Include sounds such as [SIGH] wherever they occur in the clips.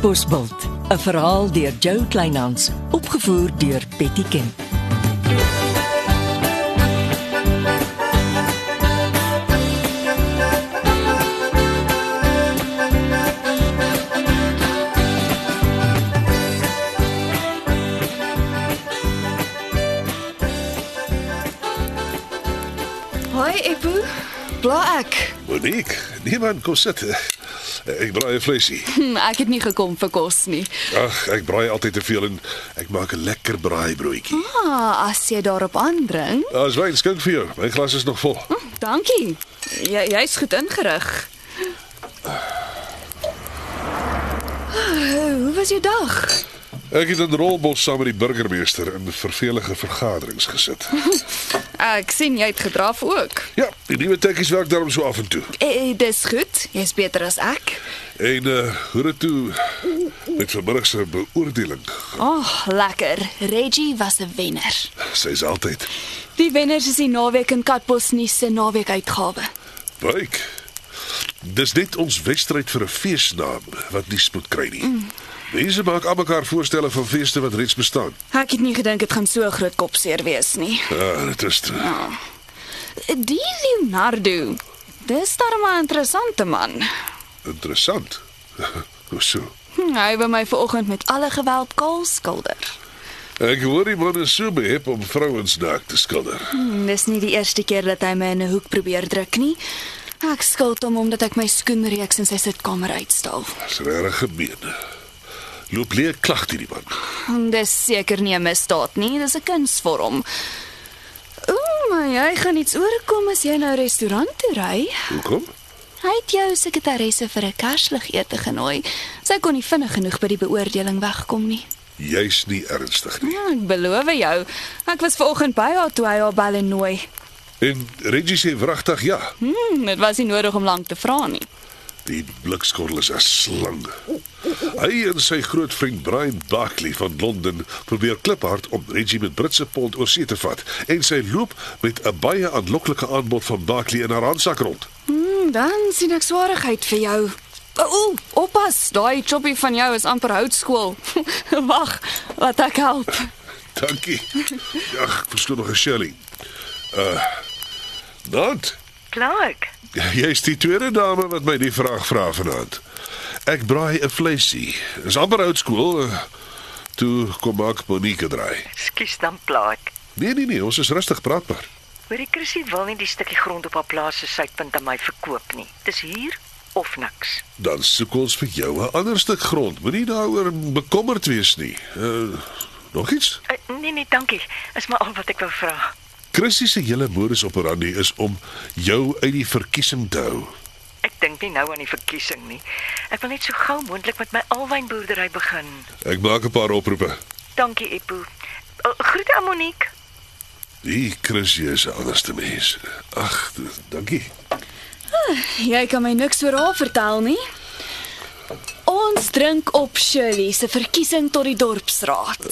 Bosbult, 'n verhaal deur Jo Kleinhans, opgevoer deur Betty Ken. Hoi Epo. Bla ek. Monique, niemand kom sit. Ek braai 'n vleisie. Hm, [LAUGHS] ek het nie gekom vir kos nie. Ag, ek braai altyd te veel en ek maak 'n lekker braaibroodjie. Ah, as jy daarop aandring. Daar's wyn skink vir jou. My glas is nog vol. Hm, dankie. Jy jy's goed ingerig. Ah, Hoe was jou dag? Ek het in Rolbos saam met die burgemeester in vervelige vergaderings gesit. [LAUGHS] Ek sien jy het gedraf ook. Ja, die nuwe tekkies werk daarom so af en toe. Eh, dis goed. Jy's beter as ek. En uh hoe dit toe met vanmiddag se beoordeling. Ag, oh, lekker. Reggie was 'n wenner. [LAUGHS] Sy's altyd Die wenners is die naweek in Katbos nuus se naweek uitgawe. Wyk. Dis net ons wedstryd vir 'n feesnaam wat nie spoed kry nie. Mm. Mense maak almekaar voorstelle van feeste wat reeds bestaan. Ek het nie gedink dit gaan so 'n groot kopseer wees nie. Ja, dit is te, Die Leonardo. Dis darem 'n interessante man. interessant. [LAUGHS] Hoe so? Hy wou my vanoggend met alle geweld kaal skilder. Ek hoor die man is so behep om vrouens naak te skilder. Hm, Dis nie die eerste keer dat hy my in 'n hoek probeer druk nie. Ek skuld hom omdat ek my skoenreeks in sy sitkamer uitstal. Dis regtig gemeen. Loop leë klag hierdie man. Dis seker nie 'n misdaad nie, dis 'n kunsvorm. Ooh, maar jy gaan iets oorkom as jy nou restaurant toe ry. Hoekom? Hy het jou sekretaresse vir 'n kersligete genooi. Sy kon nie vinnig genoeg by die beoordeling wegkom nie. Jy's nie ernstig nie. Ja, ek beloof jou. Ek was vanoggend by haar toe hy haar bel en nooi. En Reggie sê wragtig ja. Hm, dit was nie nodig om lank te vra nie. Die blikskottel is 'n slang. Hy en sy groot vriend Brian Barkley van Londen probeer kliphard om Reggie met Britse pond oor see te vat en sy loop met 'n baie aanloklike aanbod van Barkley in haar handsak rond. Hm, dan sien ek swaarigheid vir jou. Ooh, oppas, daai choppie van jou is amper houtskool. [LAUGHS] Wag, laat ek help. Dankie. Ja, ek verstoor nog 'n shilling. Uh. Nat. Clark, Jy's die tweede dame wat my die vraag vra vanaand. Ek braai 'n vleisie. Dis amper oud skool. Uh, toe kom ek Monique draai. skus dan Clark. Nee nee nee, ons is rustig praatbaar. Hoorie Chrissy wil nie die stukkie grond op haar plaas se suidpunt aan my verkoop nie. Dis hier of niks. Dan soek ons vir jou 'n ander stuk grond. Moenie daaroor bekommerd wees nie. Uh, nog iets? Uh, nee nee, dankie. Is maar al wat ek wou vra. Chrissy se hele modus operandi is om jou uit die verkiesing te hou. Dink nie nou aan die verkiesing nie. Ek wil net so gou moontlik met my alwynboerdery begin. Ek maak 'n paar oproepe. Dankie Epo. Uh, groete aan Monique. Die Chrissy is 'n anderste mens. Ag, dankie. Jy kan my niks oor haar vertel nie. Ons drink op Shirley se verkiesing tot die dorpsraad.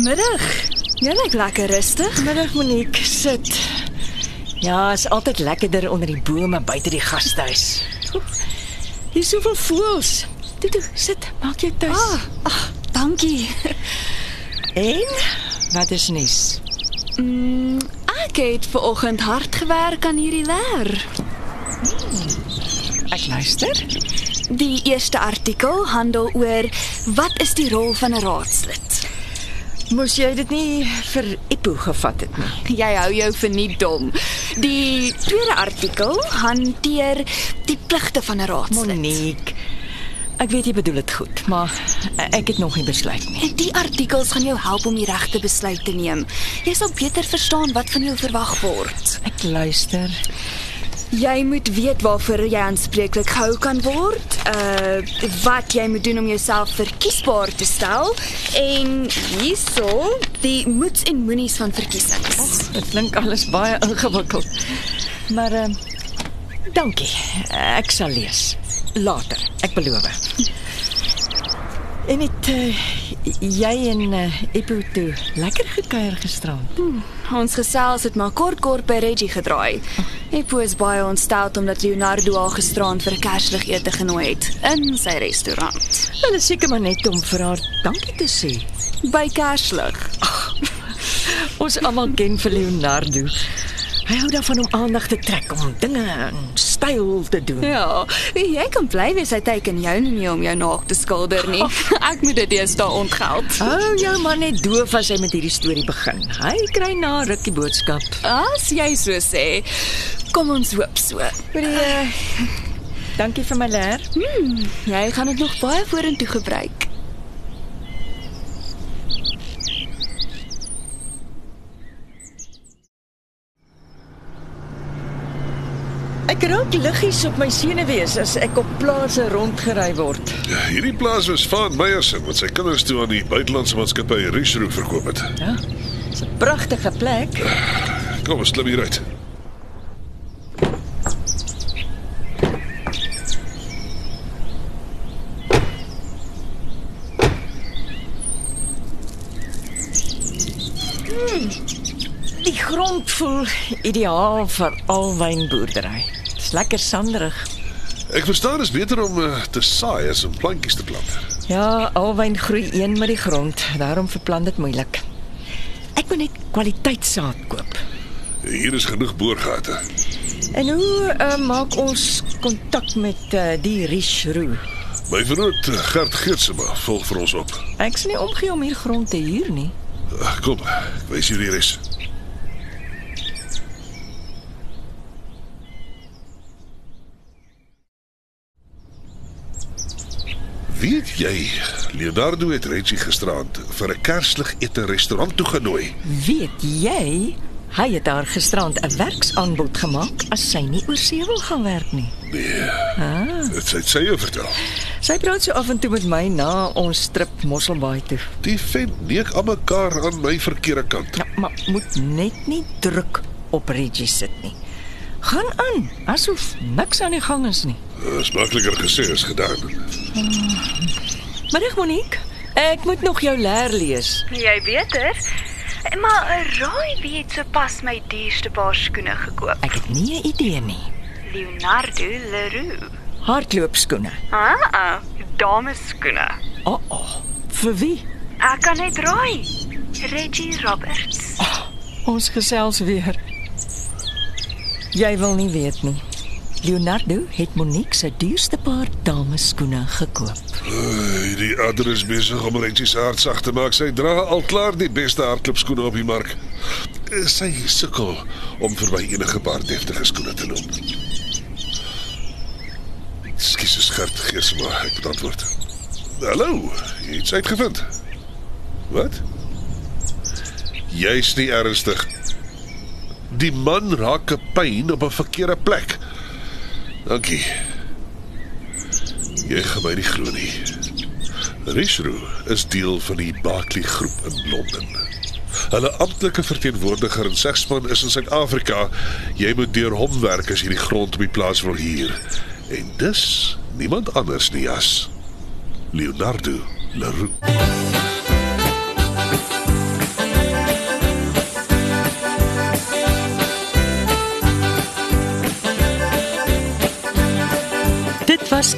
Middag. Jy lyk lekker rustig. Middag Monique, sit. Ja, is altyd lekkerder onder die bome buite die gastehuis. Hier is soveel voëls. Toe toe, sit, maak jou tuis. Ah, ag, dankie. En wat is nuus? Mm, ek het ver oggend hard gewerk aan hierdie leer. Ek luister. Die eerste artikel handel oor wat is die rol van 'n raadslid? Moes jy dit nie vir Ipo gevat het nie? [LAUGHS] Jy hou jou vir nie dom. Die tweede artikel hanteer die pligte van 'n raadslid. Monique. Ek weet jy bedoel dit goed, maar ek het nog nie besluit nie. Die artikels gaan jou help om die regte besluit te neem. Jy sal beter verstaan wat van jou verwag word. Ek luister. Jy moet weet waarvoor jy aanspreeklik gehou kan word, uh wat jy moet doen om jouself verkiesbaar te stel en hierso die moets en moenies van verkiesings. Dit klink alles baie ingewikkeld. Maar ehm dankie. Ek sal lees. Later, ek beloof. En het uh, jy en uh, Eppo toe lekker gekuier gisterand? Ons gesels het maar kort kort by Reggie gedraai. Eppo is baie ontstel omdat Leonardo haar gisterand vir 'n Kersligete genooi het in sy restaurant. Hulle is seker maar net om vir haar dankie te sê. By Kerslig. [LAUGHS] Ons almal ken vir Leonardo. Hy hou daarvan om aandag te trek om dinge in styl te doen. Ja, jy kan bly wees hy teken jou nie om jou naak te skilder nie. [LAUGHS] Ek moet dit eers daar ontgeld. Hou jou man net doof as hy met hierdie storie begin. Hy kry na rukkie boodskap. As jy so sê, kom ons hoop so. Hoorie, uh, dankie vir my leer. Hmm, jy gaan dit nog baie vorentoe gebruik. Ek raak liggies op my senuwees as ek op plase rondgery word. Ja, hierdie plaas was van Meyer se wat sy kinders toe aan die buitelandse maatskappy Richroe verkoop het. Ja. Dis 'n pragtige plek. Kom ons klim hier uit. Die grond voel ideaal vir alwynboerdery. Dis lekker sanderig. Ek verstaan is beter om uh, te saai as om plantjies te plant. Ja, alwyn groei een met die grond, daarom verplant dit moeilik. Ek moet net kwaliteitsaad koop. Hier is genoeg boorgate. En hoe uh, maak ons kontak met uh, die Richroo? My vriend Gert Geertsema volg vir ons op. Ek sien nie omgee om hier grond te huur nie. Kom, ek wys hier hier is. Weet jy, Leonardo het Reggie gisterand vir 'n kerslig ete restaurant toegenooi. Weet jy, hy het haar gisterand 'n werksaanbod gemaak as sy nie oor see wil gaan werk nie. Nee. Ah. Dit het sy vertel. Sy praat so af en toe met my na ons trip Mosselbaai toe. Die vent neek aan mekaar aan my verkeerde kant. Ja, maar moet net nie druk op Reggie sit nie. Gaan aan, asof niks aan die gang is nie. Dis makliker gesê as gedaan. Middag Monique. Ek moet nog jou leer lees. Jy beter. Maar raai wie het sopas my duurste paar skoene gekoop? Ek het nie 'n idee nie. Leonardo Leroux. Hardloopskoene. Ah, dameskoene. O, oh, oh, vir wie? Ek kan net raai. Reggie Roberts. Ons gesels weer. Jy wil nie weet nie. Leonardo het Monique se duurste paar dameskoene gekoop. Uh, die adres besig om Reggie se hart sag te maak. Sy dra al klaar die beste hardloopskoene op die mark. Sy sukkel om vir my enige paar deftige skoene te loop. Skus is Gert gees maar ek moet antwoord. Hallo, iets uitgevind. Wat? Jy's nie ernstig. Die man raak 'n pyn op 'n verkeerde plek. Dankie. Jy gaan my nie glo nie. Richroe is deel van die Barclay groep in Londen. Hulle amptelike verteenwoordiger in segspan is in Suid-Afrika. Jy moet deur hom werk as jy die grond op die plaas wil huur. En dis niemand anders nie as Leonardo Leroux.